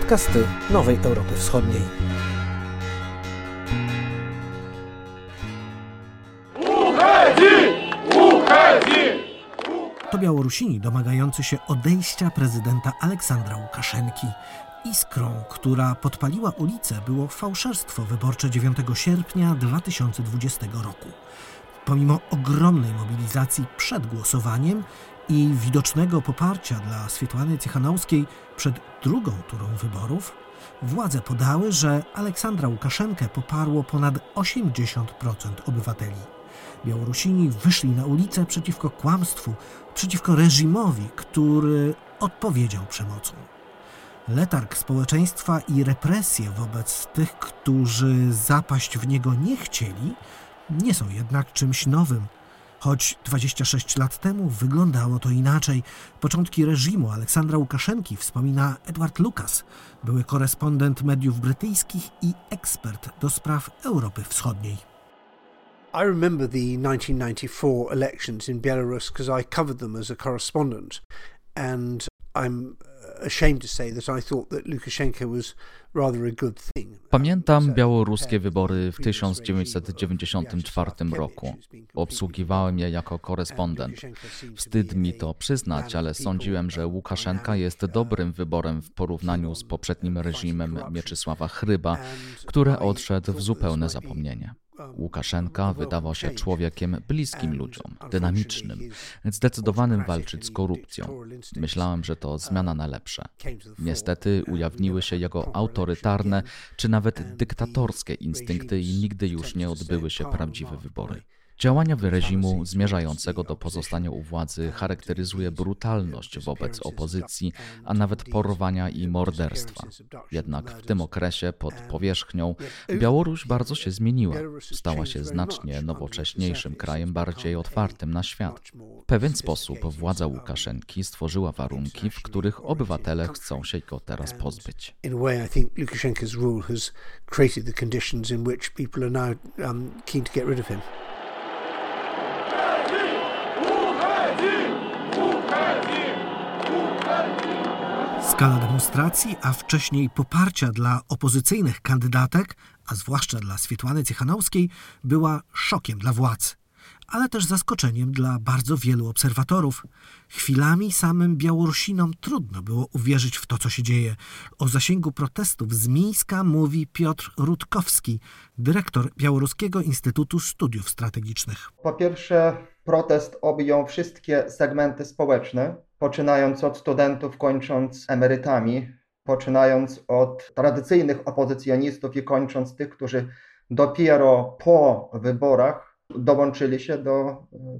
podcasty Nowej Europy Wschodniej. To Białorusini domagający się odejścia prezydenta Aleksandra Łukaszenki. Iskrą, która podpaliła ulicę, było fałszerstwo wyborcze 9 sierpnia 2020 roku. Pomimo ogromnej mobilizacji przed głosowaniem i widocznego poparcia dla Swietłany Cychanowskiej przed drugą turą wyborów, władze podały, że Aleksandra Łukaszenkę poparło ponad 80% obywateli. Białorusini wyszli na ulicę przeciwko kłamstwu, przeciwko reżimowi, który odpowiedział przemocą. Letarg społeczeństwa i represje wobec tych, którzy zapaść w niego nie chcieli, nie są jednak czymś nowym. Choć 26 lat temu wyglądało to inaczej. Początki reżimu Aleksandra Łukaszenki wspomina Edward Lucas, były korespondent mediów brytyjskich i ekspert do spraw Europy Wschodniej. I remember the 1994 elections in Belarus because I covered them as a correspondent, and I'm Pamiętam białoruskie wybory w 1994 roku. Obsługiwałem je jako korespondent. Wstyd mi to przyznać, ale sądziłem, że Łukaszenka jest dobrym wyborem w porównaniu z poprzednim reżimem Mieczysława Chryba, który odszedł w zupełne zapomnienie. Łukaszenka wydawał się człowiekiem bliskim ludziom, dynamicznym, zdecydowanym walczyć z korupcją. Myślałem, że to zmiana na lepsze. Niestety ujawniły się jego autorytarne czy nawet dyktatorskie instynkty i nigdy już nie odbyły się prawdziwe wybory. Działania reżimu zmierzającego do pozostania u władzy charakteryzuje brutalność wobec opozycji, a nawet porwania i morderstwa. Jednak w tym okresie pod powierzchnią Białoruś bardzo się zmieniła. Stała się znacznie nowocześniejszym krajem, bardziej otwartym na świat. W pewien sposób władza Łukaszenki stworzyła warunki, w których obywatele chcą się go teraz pozbyć. Lukashenko's rule has created the conditions in which people are now um, keen to get rid of him. Skala demonstracji, a wcześniej poparcia dla opozycyjnych kandydatek, a zwłaszcza dla Swietłany Cychanowskiej, była szokiem dla władz, ale też zaskoczeniem dla bardzo wielu obserwatorów. Chwilami samym Białorusinom trudno było uwierzyć w to, co się dzieje. O zasięgu protestów z Mińska mówi Piotr Rutkowski, dyrektor Białoruskiego Instytutu Studiów Strategicznych. Po pierwsze, protest objął wszystkie segmenty społeczne, poczynając od studentów, kończąc emerytami, poczynając od tradycyjnych opozycjonistów i kończąc tych, którzy dopiero po wyborach dołączyli się do e,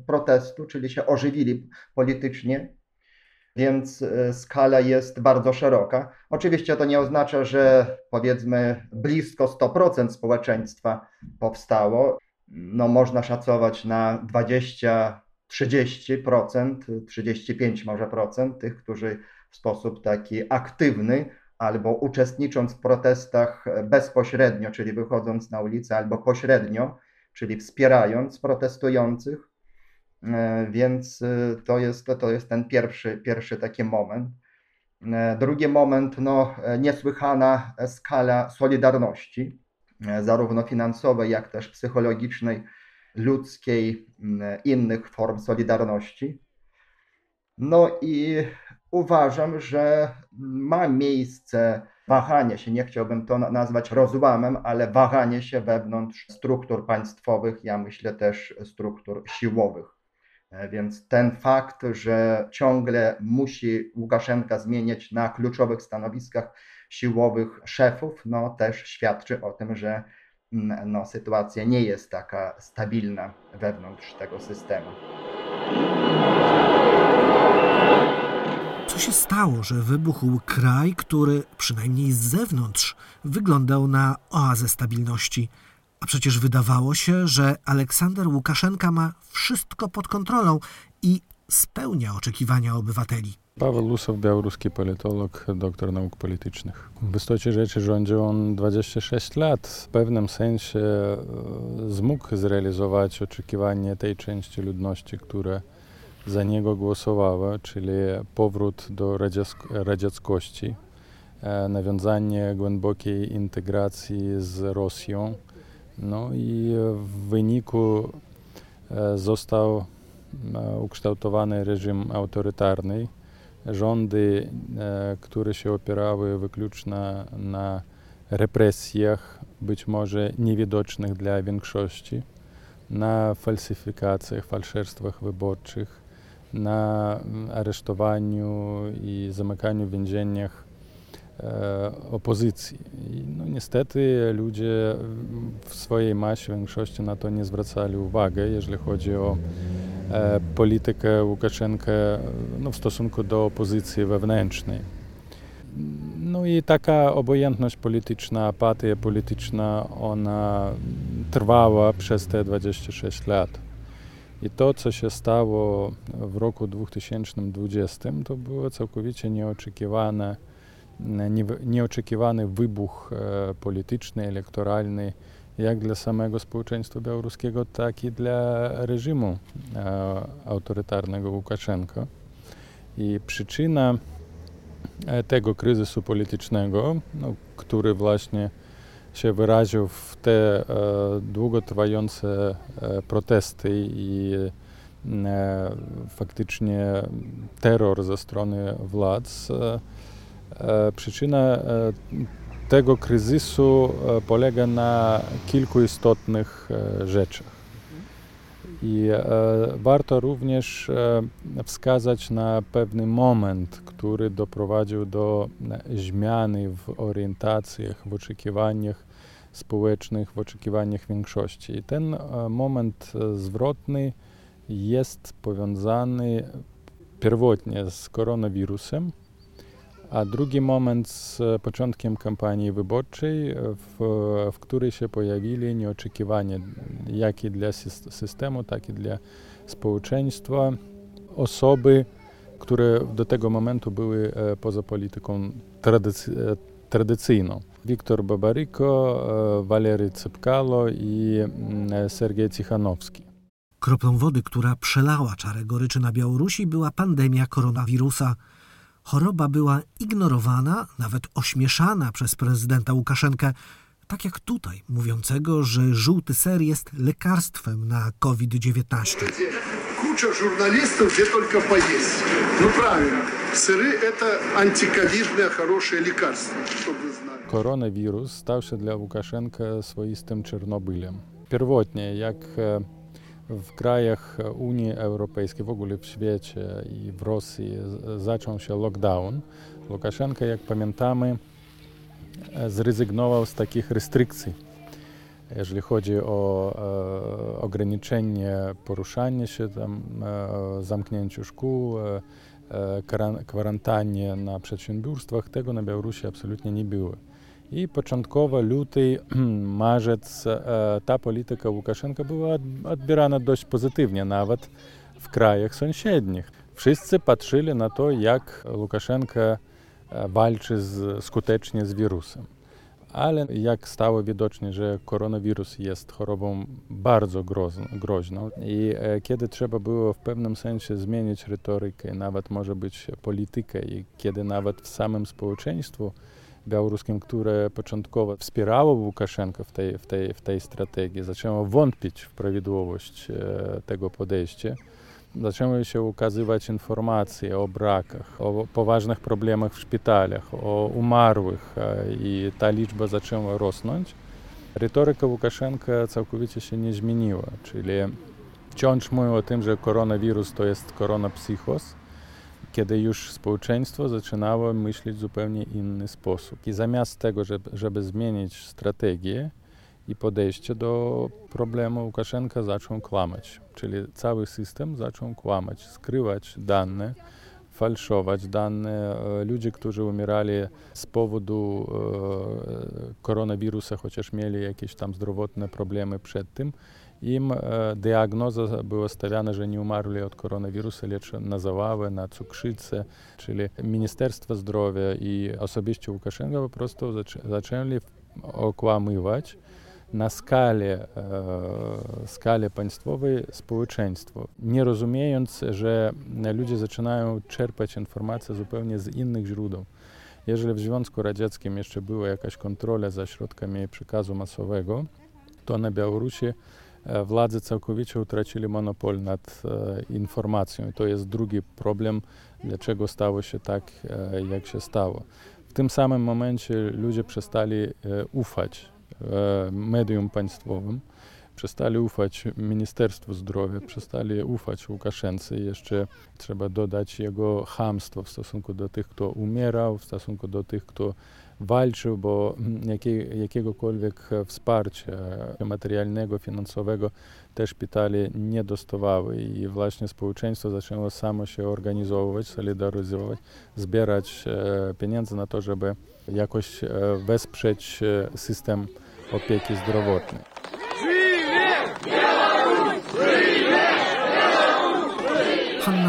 protestu, czyli się ożywili politycznie, więc e, skala jest bardzo szeroka. Oczywiście to nie oznacza, że powiedzmy blisko 100% społeczeństwa powstało. No, można szacować na 20 30%, 35 może procent tych, którzy w sposób taki aktywny albo uczestnicząc w protestach bezpośrednio, czyli wychodząc na ulicę, albo pośrednio, czyli wspierając protestujących. E, więc e, to jest, to jest ten pierwszy, pierwszy taki moment. E, drugi moment, no, niesłychana skala solidarności, zarówno finansowej, jak też psychologicznej ludzkiej, mm, innych form solidarności. No i uważam, że ma miejsce wahanie się, nie chciałbym to nazwać rozłamem, ale wahanie się wewnątrz struktur państwowych, ja myślę też struktur siłowych. E, więc ten fakt, że ciągle musi Łukaszenka zmieniać na kluczowych stanowiskach siłowych szefów, no też świadczy o tym, że no, sytuacja nie jest taka stabilna wewnątrz tego systemu. Co się stało, że wybuchł kraj, który przynajmniej z zewnątrz wyglądał na oazę stabilności? A przecież wydawało się, że Aleksander Łukaszenka ma wszystko pod kontrolą i spełnia oczekiwania obywateli. Paweł Lusow, białoruski politolog, doktor nauk politycznych. W istocie rzeczy rządził on 26 lat. W pewnym sensie e, zmógł zrealizować oczekiwanie tej części ludności, które za niego głosowała, czyli powrót do radzieckości, nawiązanie głębokiej integracji z Rosją. No i w wyniku został ukształtowany reżim autorytarny. Się opierały wyłącznie na represjach, być może niewidocznych dla większości, na falsyfikacjach, falszerstwach wyborczych, na aresztowaniu i zamykaniu w więzieniach e, opozycji. I no, niestety ludzie w swojej masie, w większości na to nie zwracali uwagi, jeżeli chodzi o e, politykę Łukaszenkę no, w stosunku do opozycji wewnętrznej. No i taka obojętność polityczna, apatia polityczna, ona trwała przez te 26 lat. I to, co się stało w roku 2020, to było całkowicie nieoczekiwane, nieoczekiwany wybuch e, polityczny, elektoralny, jak dla samego społeczeństwa białoruskiego, tak i dla reżimu e, autorytarnego Łukaszenko. I przyczyna e, tego kryzysu politycznego, no, który właśnie się wyraził w te e, długotrwające e, protesty i e, faktycznie terror ze strony władz. Przyczyna tego kryzysu polega na kilku istotnych rzeczach. I warto również wskazać na pewny moment, który doprowadził do zmiany w orientacjach, w oczekiwaniach społecznych w oczekiwaniach większości. I ten e, moment e, zwrotny jest powiązany pierwotnie z koronawirusem, a drugi moment z początkiem kampanii wyborczej, w, w której się pojawili nieoczekiwanie, jak i dla systemu, tak i dla społeczeństwa, osoby, które do tego momentu były e, poza polityką tradycy, tradycyjną. Wiktor Babaryko, Walery Cypkalo i Sergiej Cichanowski. Kroplą wody, która przelała czarę goryczy na Białorusi, była pandemia koronawirusa. Choroba była ignorowana, nawet ośmieszana przez prezydenta Łukaszenkę, tak jak tutaj, mówiącego, że żółty ser jest lekarstwem na COVID-19. Kucza żurnalistów, gdzie tylko pojeść. No prawильно. Сыры – это антиковидное хорошее лекарство, чтобы вы знали. Koronawirus stał się dla Łukaszenka swoistym Czernobylem. Pierwotnie, jak w krajach Unii Europejskiej, w ogóle w świecie i w Rosji zaczął się lockdown, Łukaszenka, jak pamiętamy, zrezygnował z takich restrykcji. Jeżeli chodzi o e, ograniczenie poruszania się, tam, e, zamknięciu szkół, e, kwarantannie na przedsiębiorstwach, tego na Białorusi absolutnie nie było. I początkowo luty, marzec ta polityka Łukaszenka była odbierana dość pozytywnie, nawet w krajach sąsiednich. Wszyscy patrzyli na to, jak Łukaszenka walczy z, skutecznie z wirusem. Ale jak stało widoczne, że koronawirus jest chorobą bardzo groźną i kiedy trzeba było w pewnym sensie zmienić retorykę, nawet może być politykę i kiedy nawet w samym społeczeństwie białoruskim, które początkowo wspierało Łukaszenkę w tej, w tej, w tej strategii, zaczęło wątpić w prawidłowość tego podejścia, zaczęły się ukazywać informacje o brakach, o poważnych problemach w szpitalach, o umarłych i ta liczba zaczęła rosnąć. Retoryka Łukaszenka całkowicie się nie zmieniła, czyli wciąż mówią o tym, że koronawirus to jest koronapsychos, kiedy już społeczeństwo zaczynało myśleć w zupełnie inny sposób. I zamiast tego, żeby, żeby zmienić strategię, i podejście do problemu Łukaszenka zaczął kłamać. Czyli cały system zaczął kłamać, skrywać dane, falszować dane. Ludzie, którzy umierali z powodu koronawirusa, chociaż mieli jakieś tam zdrowotne problemy przed tym, im diagnoza była stawiana, że nie umarli od koronawirusa, lecz na załawę, na cukrzycę, czyli Ministerstwo Zdrowia i osobiście Łukaszenka po prostu zaczęli okłamywać na skalę, skalę państwowej społeczeństwo, nie rozumiejąc, że ludzie zaczynają czerpać informacje zupełnie z innych źródeł. Jeżeli w Związku Radzieckim jeszcze była jakaś kontrola za środkami przekazu masowego, to na Białorusi władze całkowicie utracili monopol nad informacją. I to jest drugi problem, dlaczego stało się tak, jak się stało. W tym samym momencie ludzie przestali ufać medium państwowym, przestali ufać Ministerstwu Zdrowia, przestali ufać Łukaszence. Jeszcze trzeba dodać jego hamstwo w stosunku do tych, kto umierał, w stosunku do tych, kto walczył, bo jakiej, jakiegokolwiek wsparcia materialnego, finansowego te szpitale nie dostawały i właśnie społeczeństwo zaczęło samo się organizować, solidaryzować, zbierać pieniądze na to, żeby jakoś wesprzeć system opieki zdrowotnej.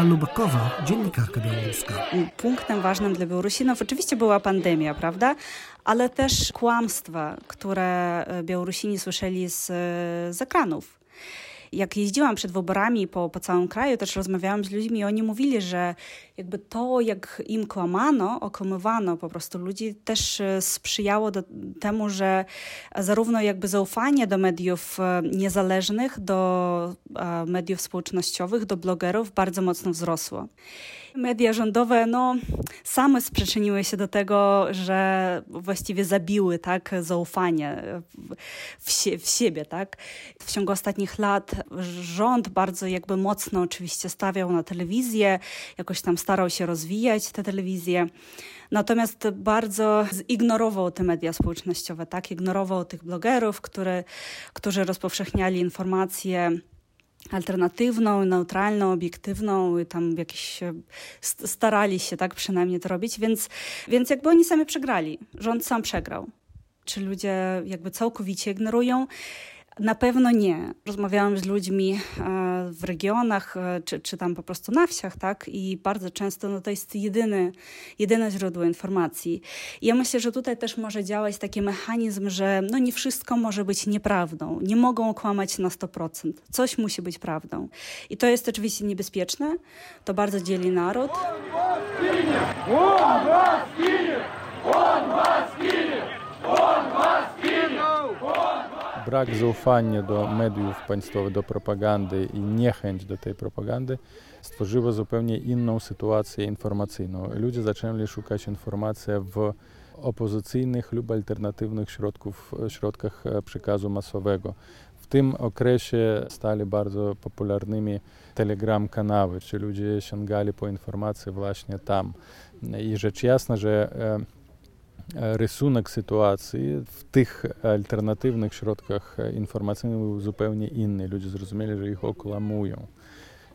Lubakowa, dziennikarka białoruska. Punktem ważnym dla Białorusinów oczywiście była pandemia, prawda? Ale też kłamstwa, które Białorusini słyszeli z, z ekranów jak jeździłam przed wyborami po, po całym kraju, też rozmawiałam z ludźmi i oni mówili, że jakby to, jak im kłamano, okłamywano po prostu ludzi, też sprzyjało do, temu, że zarówno jakby zaufanie do mediów niezależnych, do mediów społecznościowych, do blogerów bardzo mocno wzrosło. Media rządowe no, same przyczyniły się do tego, że właściwie zabiły tak, zaufanie w, w siebie. Tak? W ciągu ostatnich lat rząd bardzo jakby mocno oczywiście stawiał na telewizję, jakoś tam starał się rozwijać tę telewizję. Natomiast bardzo zignorował te media społecznościowe, tak? Ignorował tych blogerów, który, którzy rozpowszechniali informacje alternatywną, neutralną, obiektywną, i tam jakieś starali się tak przynajmniej to robić, więc, więc jakby oni sami przegrali. Rząd sam przegrał. Czy ludzie jakby całkowicie ignorują? Na pewno nie. Rozmawiałam z ludźmi w regionach, czy, czy tam po prostu na wsiach, tak? I bardzo często no, to jest jedyny, jedyne źródło informacji. I ja myślę, że tutaj też może działać taki mechanizm, że no nie wszystko może być nieprawdą. Nie mogą kłamać na 100%. Coś musi być prawdą. I to jest oczywiście niebezpieczne. To bardzo dzieli naród. On was ginie! On was ginie! On was ginie! On was ginie! Brak zaufania do mediów państwowych, do propagandy i niechęć do tej propagandy stworzyło zupełnie inną sytuację informacyjną. Ludzie zaczęli szukać informacji w opozycyjnych lub alternatywnych środków, środkach przekazu masowego. W tym okresie stali bardzo popularnymi telegram kanały, czy ludzie sięgali po informacje właśnie tam. I rzecz jasna, że rysunek sytuacji w tych alternatywnych środkach informacyjnych był zupełnie inny. Ludzie zrozumieli, że ich okłamują.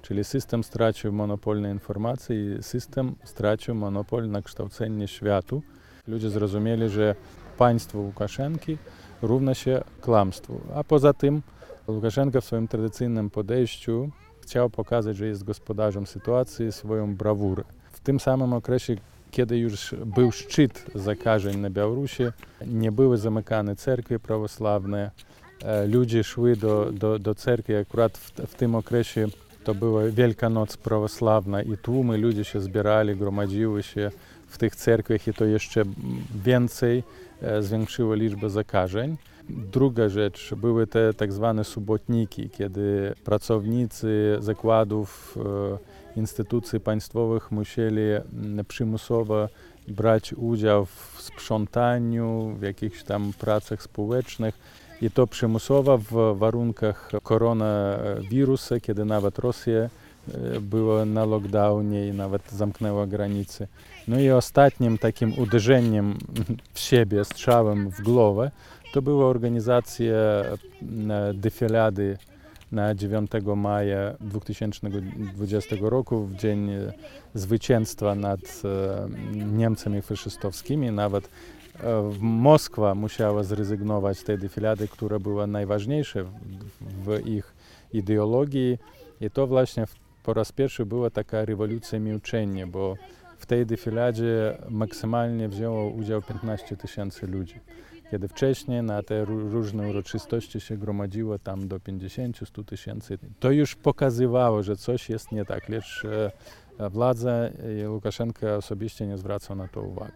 Czyli system stracił monopol na informacje i system stracił monopol na kształcenie światu. Ludzie zrozumieli, że państwo Łukaszenki równa się kłamstwu. A poza tym Łukaszenka w swoim tradycyjnym podejściu chciał pokazać, że jest gospodarzem sytuacji swoją brawurę. W tym samym okresie kiedy już był szczyt zakażeń na Białorusi, nie były zamykane cerkwie prawosławne, ludzie szły do, do, do cerkwi akurat w, w tym okresie to była Wielka Noc Prawosławna i tłumy ludzie się zbierali, gromadziły się w tych cerkwiach i to jeszcze więcej zwiększyło liczbę zakażeń. Druga rzecz, były te tak zwane subotniki, kiedy pracownicy zakładów instytucji państwowych musieli przymusowo brać udział w sprzątaniu, w jakichś tam pracach społecznych. I to przymusowo w warunkach koronawirusa, kiedy nawet Rosja była na lockdownie i nawet zamknęła granice. No i ostatnim takim uderzeniem w siebie, strzałem w głowę, to była organizacja defilady na 9 maja 2020 roku, w dzień zwycięstwa nad Niemcami faszystowskimi. Nawet Moskwa musiała zrezygnować z tej defilady, która była najważniejsza w ich ideologii. I to właśnie po raz pierwszy była taka rewolucja milczenia, bo w tej defiladzie maksymalnie wzięło udział 15 tysięcy ludzi kiedy wcześniej na te różne uroczystości się gromadziło tam do 50-100 tysięcy. To już pokazywało, że coś jest nie tak, lecz władza i Łukaszenka osobiście nie zwracał na to uwagi.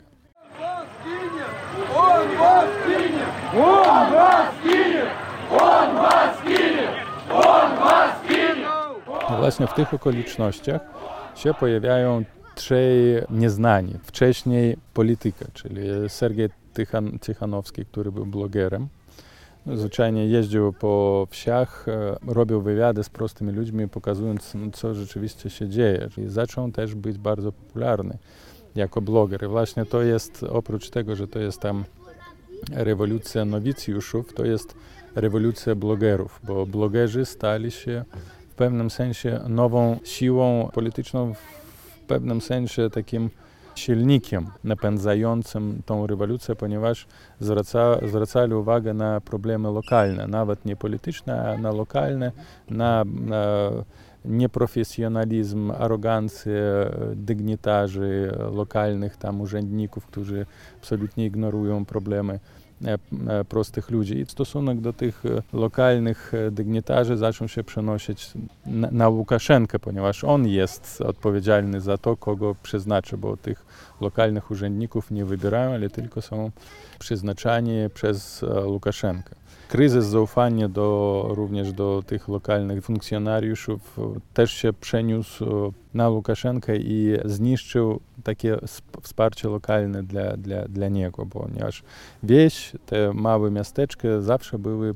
On was kinie! On was kinie! On was kinie! On was kinie! Właśnie w tych okolicznościach się pojawiają trzej nieznani. Wcześniej polityka, czyli Sergiej Tychan, Tychanowski, który był blogerem. Zwyczajnie jeździł po wsiach, robił wywiady z prostymi ludźmi, pokazując, co rzeczywiście się dzieje. I zaczął też być bardzo popularny jako bloger. I właśnie to jest, oprócz tego, że to jest tam rewolucja nowicjuszów, to jest rewolucja blogerów, bo blogerzy stali się w pewnym sensie nową siłą polityczną, w pewnym sensie takim silnikiem napędzającym tą rewolucję, ponieważ zwraca, zwracali uwagę na problemy lokalne, nawet nie polityczne, a na lokalne, na, na nieprofesjonalizm, arogancję dygnitarzy lokalnych, tam urzędników, którzy absolutnie ignorują problemy prostych ludzi. I stosunek do tych lokalnych dygnitarzy zaczął się przenosić na, Łukaszenkę, ponieważ on jest odpowiedzialny za to, kogo przeznaczy, bo tych lokalnych urzędników nie wybierają, ale tylko są przeznaczani przez Łukaszenkę. Kryzys zaufania do, również do tych lokalnych funkcjonariuszów też się przeniósł na Łukaszenkę i zniszczył takie wsparcie lokalne dla, dla, dla niego, ponieważ wieś, te małe miasteczka zawsze były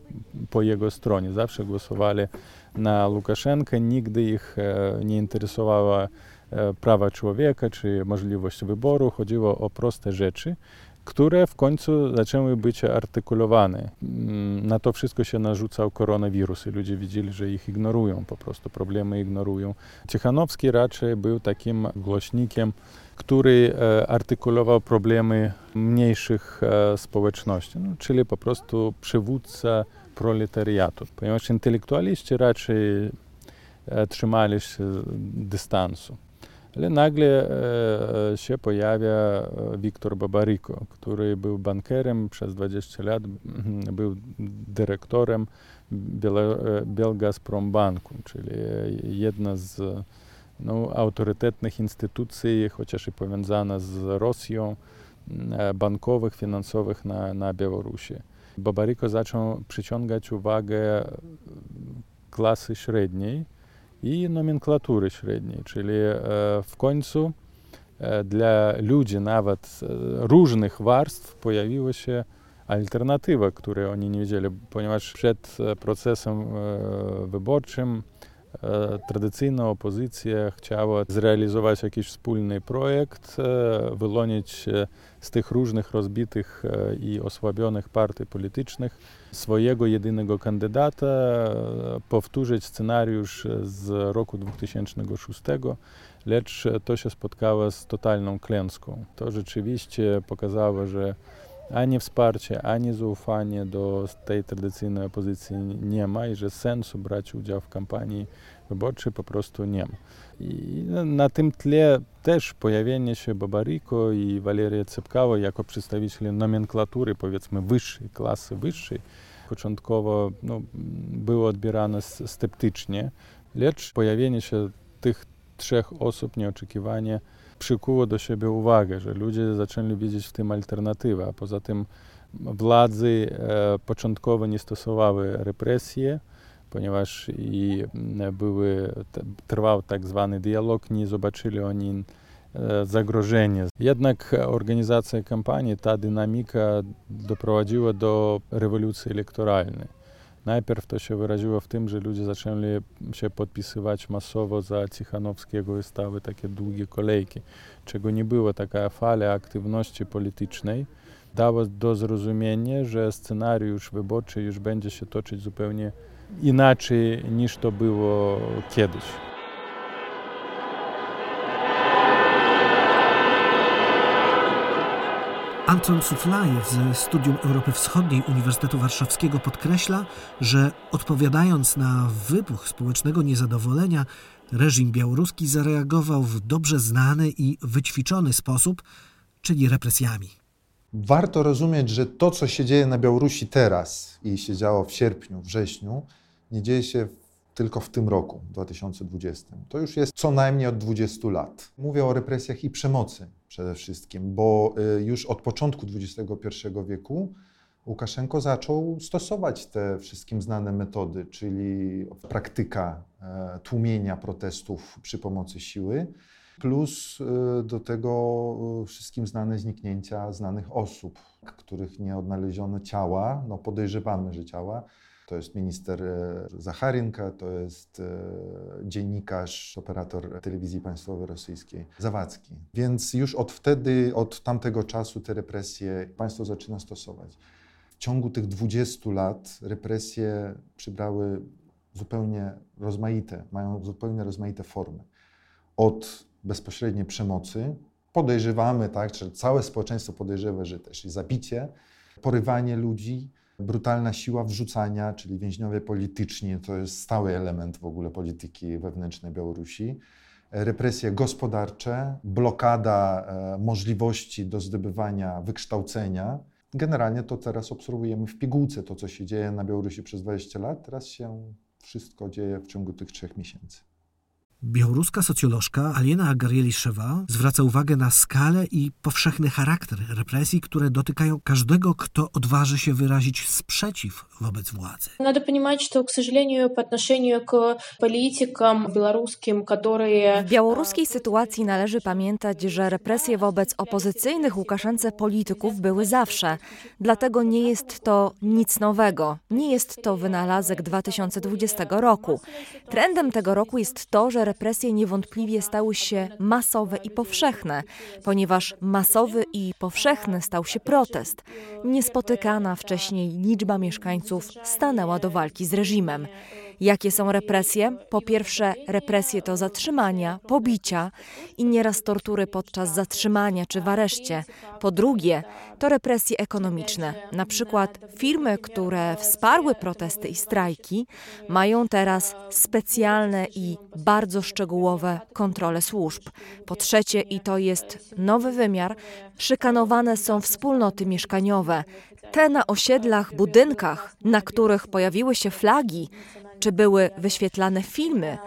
po jego stronie, zawsze głosowali na Łukaszenkę, nigdy ich nie interesowała prawa człowieka czy możliwość wyboru, chodziło o proste rzeczy które w końcu zaczęły być artykulowane. Na to wszystko się narzucał koronawirus i ludzie widzieli, że ich ignorują, po prostu problemy ignorują. Cichanowski raczej był takim głośnikiem, który artykulował problemy mniejszych społeczności, no, czyli po prostu przywódca proletariatu, ponieważ intelektualiści raczej trzymali się dystansu. Ale nagle się pojawia Wiktor Babaryko, który był bankerem przez 20 lat, był dyrektorem Belgazprom Banku, czyli jedna z no, autorytetnych instytucji, chociaż i powiązana z Rosją, bankowych, finansowych na, na Białorusi. Babaryko zaczął przyciągać uwagę klasy średniej, i nomenklatury średniej, czyli w końcu dla ludzi nawet różnych warstw pojawiła się alternatywa, której oni nie wiedzieli, ponieważ przed procesem wyborczym tradycyjna opozycja chciała zrealizować jakiś wspólny projekt, wyłonić z tych różnych rozbitych i osłabionych partii politycznych swojego jedynego kandydata, powtórzyć scenariusz z roku 2006, lecz to się spotkało z totalną klęską. To rzeczywiście pokazało, że ani wsparcia, ani zaufania do tej tradycyjnej opozycji nie ma i że sensu brać udział w kampanii wyborczej po prostu nie ma. I na tym tle też pojawienie się Babariko i Waleria Cepkawa jako przedstawicieli nomenklatury, powiedzmy, wyższej, klasy wyższej, początkowo no, było odbierane sceptycznie, lecz pojawienie się tych trzech osób nieoczekiwanie przykuło do siebie uwagę, że ludzie zaczęli widzieć w tym alternatywę, a poza tym władzy e, początkowo nie stosowały represje, ponieważ i były, trwał tak zwany dialog, nie zobaczyli oni zagrożenie. Jednak organizacja kampanii, ta dynamika doprowadziła do rewolucji elektoralnej. Najpierw to się wyraziło w tym, że ludzie zaczęli się podpisywać masowo za Cichanowskiego i stały takie długie kolejki, czego nie było. Taka fala aktywności politycznej dała do zrozumienia, że scenariusz wyborczy już będzie się toczyć zupełnie inaczej niż to było kiedyś. Anton Suflajew ze Studium Europy Wschodniej Uniwersytetu Warszawskiego podkreśla, że odpowiadając na wybuch społecznego niezadowolenia, reżim białoruski zareagował w dobrze znany i wyćwiczony sposób, czyli represjami. Warto rozumieć, że to, co się dzieje na Białorusi teraz i się działo w sierpniu, wrześniu, nie dzieje się tylko w tym roku, 2020. To już jest co najmniej od 20 lat. Mówię o represjach i przemocy przede wszystkim, bo y, już od początku XXI wieku Łukaszenko zaczął stosować te wszystkim znane metody, czyli praktyka e, tłumienia protestów przy pomocy siły, plus e, do tego e, wszystkim znane zniknięcia znanych osób, których nie odnaleziono ciała, no podejrzewamy, że ciała. To jest minister Zacharynka, to jest dziennikarz, operator telewizji państwowej rosyjskiej, Zawadzki. Więc już od wtedy, od tamtego czasu te represje państwo zaczyna stosować ciągu tych 20 lat represje przybrały zupełnie rozmaite, mają zupełnie rozmaite formy. Od bezpośredniej przemocy, podejrzewamy, tak, czy całe społeczeństwo podejrzewa, że też zabicie, porywanie ludzi, brutalna siła wrzucania, czyli więźniowie polityczni, to jest stały element w ogóle polityki wewnętrznej Białorusi, represje gospodarcze, blokada e, możliwości do zdobywania wykształcenia, Generalnie to teraz obserwujemy w pigułce to, co się dzieje na Białorusi przez 20 lat. Teraz się wszystko dzieje w ciągu tych trzech miesięcy. Białoruska socjolożka Aliena Agarieli-Szewa zwraca uwagę na skalę i powszechny charakter represji, które dotykają każdego, kto odważy się wyrazić sprzeciw wobec władzy. Надо понимать, что, к сожалению, по отношению к политикам белорусским, которые... W białoruskiej sytuacji należy pamiętać, że represje wobec opozycyjnych Łukaszence polityków były zawsze. Dlatego nie jest to nic nowego. Nie jest to wynalazek 2020 roku. Trendem tego roku jest to, że represje niewątpliwie stały się masowe i powszechne, ponieważ masowy i powszechny stał się protest. Niespotykana wcześniej liczba mieszkańców stanęła do walki z reżimem. Jakie są represje? Po pierwsze, represje to zatrzymania, pobicia i nieraz tortury podczas zatrzymania czy w areszcie. Po drugie, to represje ekonomiczne. Na przykład firmy, które wsparły protesty i strajki, mają teraz specjalne i bardzo szczegółowe kontrole służb. Po trzecie, i to jest nowy wymiar, szykanowane są wspólnoty mieszkaniowe. Te na osiedlach, budynkach, na których pojawiły się flagi, czy były wyświetlane filmy,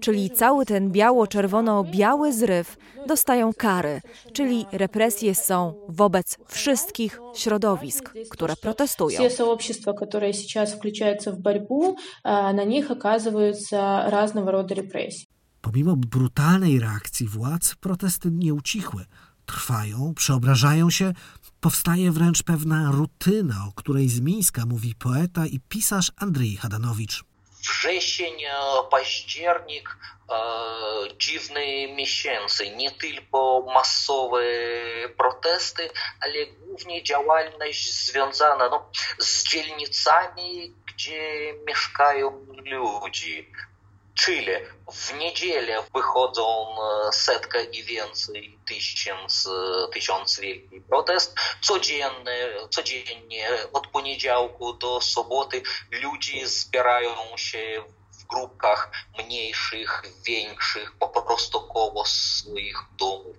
czyli cały ten biało-czerwono-biały zryw, dostają kary, czyli represje są wobec wszystkich środowisk, które protestują. Все сообщества, которые сейчас включаются в борьбу, на них оказываются разного рода репрессии. Pomimo brutalnej reakcji władz, protesty nie ucichły. Trwają, przeobrażają się, powstaje wręcz pewna rutyna, o której z Mińska mówi poeta i pisarz Andrzej Hadanowicz. Wrzesień, październik, dziwne miesiące, nie tylko masowe protesty, ale głównie działalność związana no, z dzielnicami, gdzie mieszkają ludzie. W niedzielę wychodzą setka i więcej tysiąc, tysiąc wielki protest. Codziennie, codziennie od poniedziałku do soboty ludzie zbierają się w grupkach mniejszych, większych, po prostu koło swoich domów,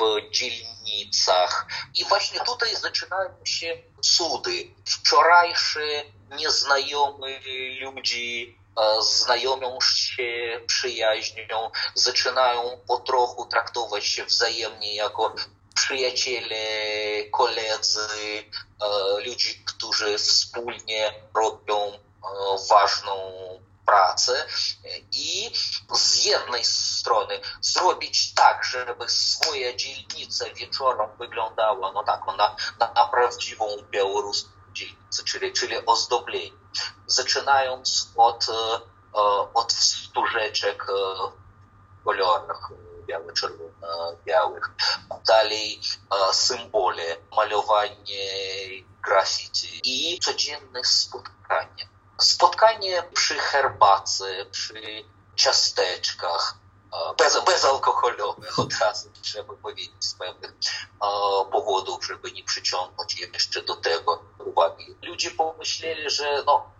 w dzielnicach. I właśnie tutaj zaczynają się cudy. Wczorajsze nieznajomy ludzi znajomią się, przyjaźnią, zaczynają po trochu traktować się wzajemnie jako przyjaciele, koledzy, ludzi, którzy wspólnie robią ważną pracę. I z jednej strony zrobić tak, żeby swoja dzielnica wieczorem wyglądała no tak, na, na, na prawdziwą białoruską dzielnicę, czyli, czyli ozdoblenie. Zaczynając od, od wstążeczek w kolorach biało-czerwono-białych, dalej symbole, malowanie graffiti i codzienne spotkanie. Spotkanie przy herbacie, przy ciasteczkach, bez, bezalkoholowe, od razu trzeba powiedzieć z pewnych powodów, żeby nie przyciągnąć jeszcze do tego uwagi. Ludzie pomyśleli, że no,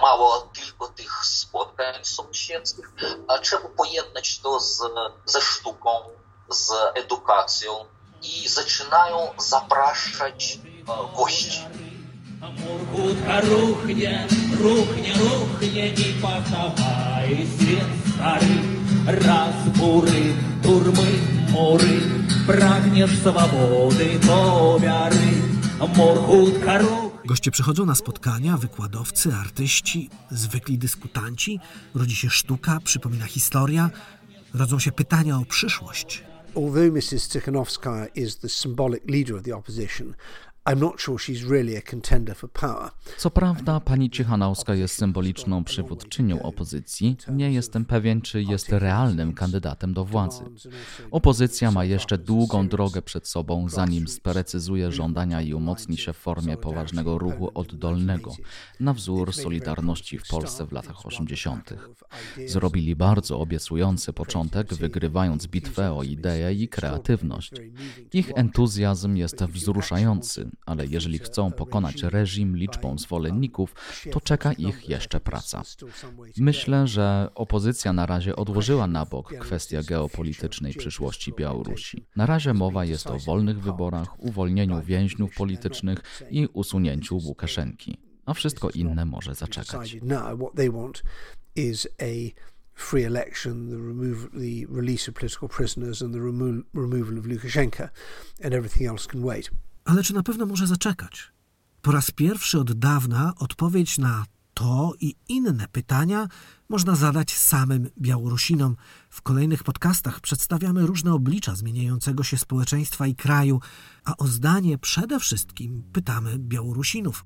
mało tylko tych spotkań sąsiedzkich, a trzeba pojednać to z, ze sztuką, z edukacją i zaczynają zapraszać gości. Хутка рухне, рухне, рухне, не поховай свет старый. Раз буry, turmy, mury, pragniesz swobody, to wiary, morchutka ruch. Goście przychodzą na spotkania, wykładowcy, artyści, zwykli dyskutanci, rodzi się sztuka, przypomina historia, rodzą się pytania o przyszłość. Although Mrs. Tikhanovskaya is the symbolic leader of the opposition, co prawda, pani Cichanowska jest symboliczną przywódczynią opozycji. Nie jestem pewien, czy jest realnym kandydatem do władzy. Opozycja ma jeszcze długą drogę przed sobą, zanim sprecyzuje żądania i umocni się w formie poważnego ruchu oddolnego, na wzór Solidarności w Polsce w latach 80. Zrobili bardzo obiecujący początek, wygrywając bitwę o ideę i kreatywność. Ich entuzjazm jest wzruszający ale jeżeli chcą pokonać reżim liczbą zwolenników, to czeka ich jeszcze praca. Myślę, że opozycja na razie odłożyła na bok kwestię geopolitycznej przyszłości Białorusi. Na razie mowa jest o wolnych wyborach, uwolnieniu więźniów politycznych i usunięciu Łukaszenki, a wszystko inne może zaczekać. free election, the, the release of political prisoners, and the remo removal of Lukashenko, and everything else can wait. Ale czy na pewno może zaczekać? Po raz pierwszy od dawna odpowiedź na to i inne pytania można zadać samym Białorusinom. W kolejnych podcastach przedstawiamy różne oblicza zmieniającego się społeczeństwa i kraju, a o zdanie przede wszystkim pytamy Białorusinów.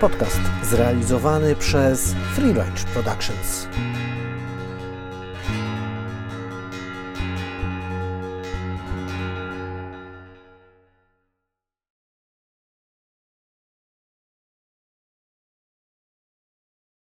Podcast zrealizowany przez Free Range Productions.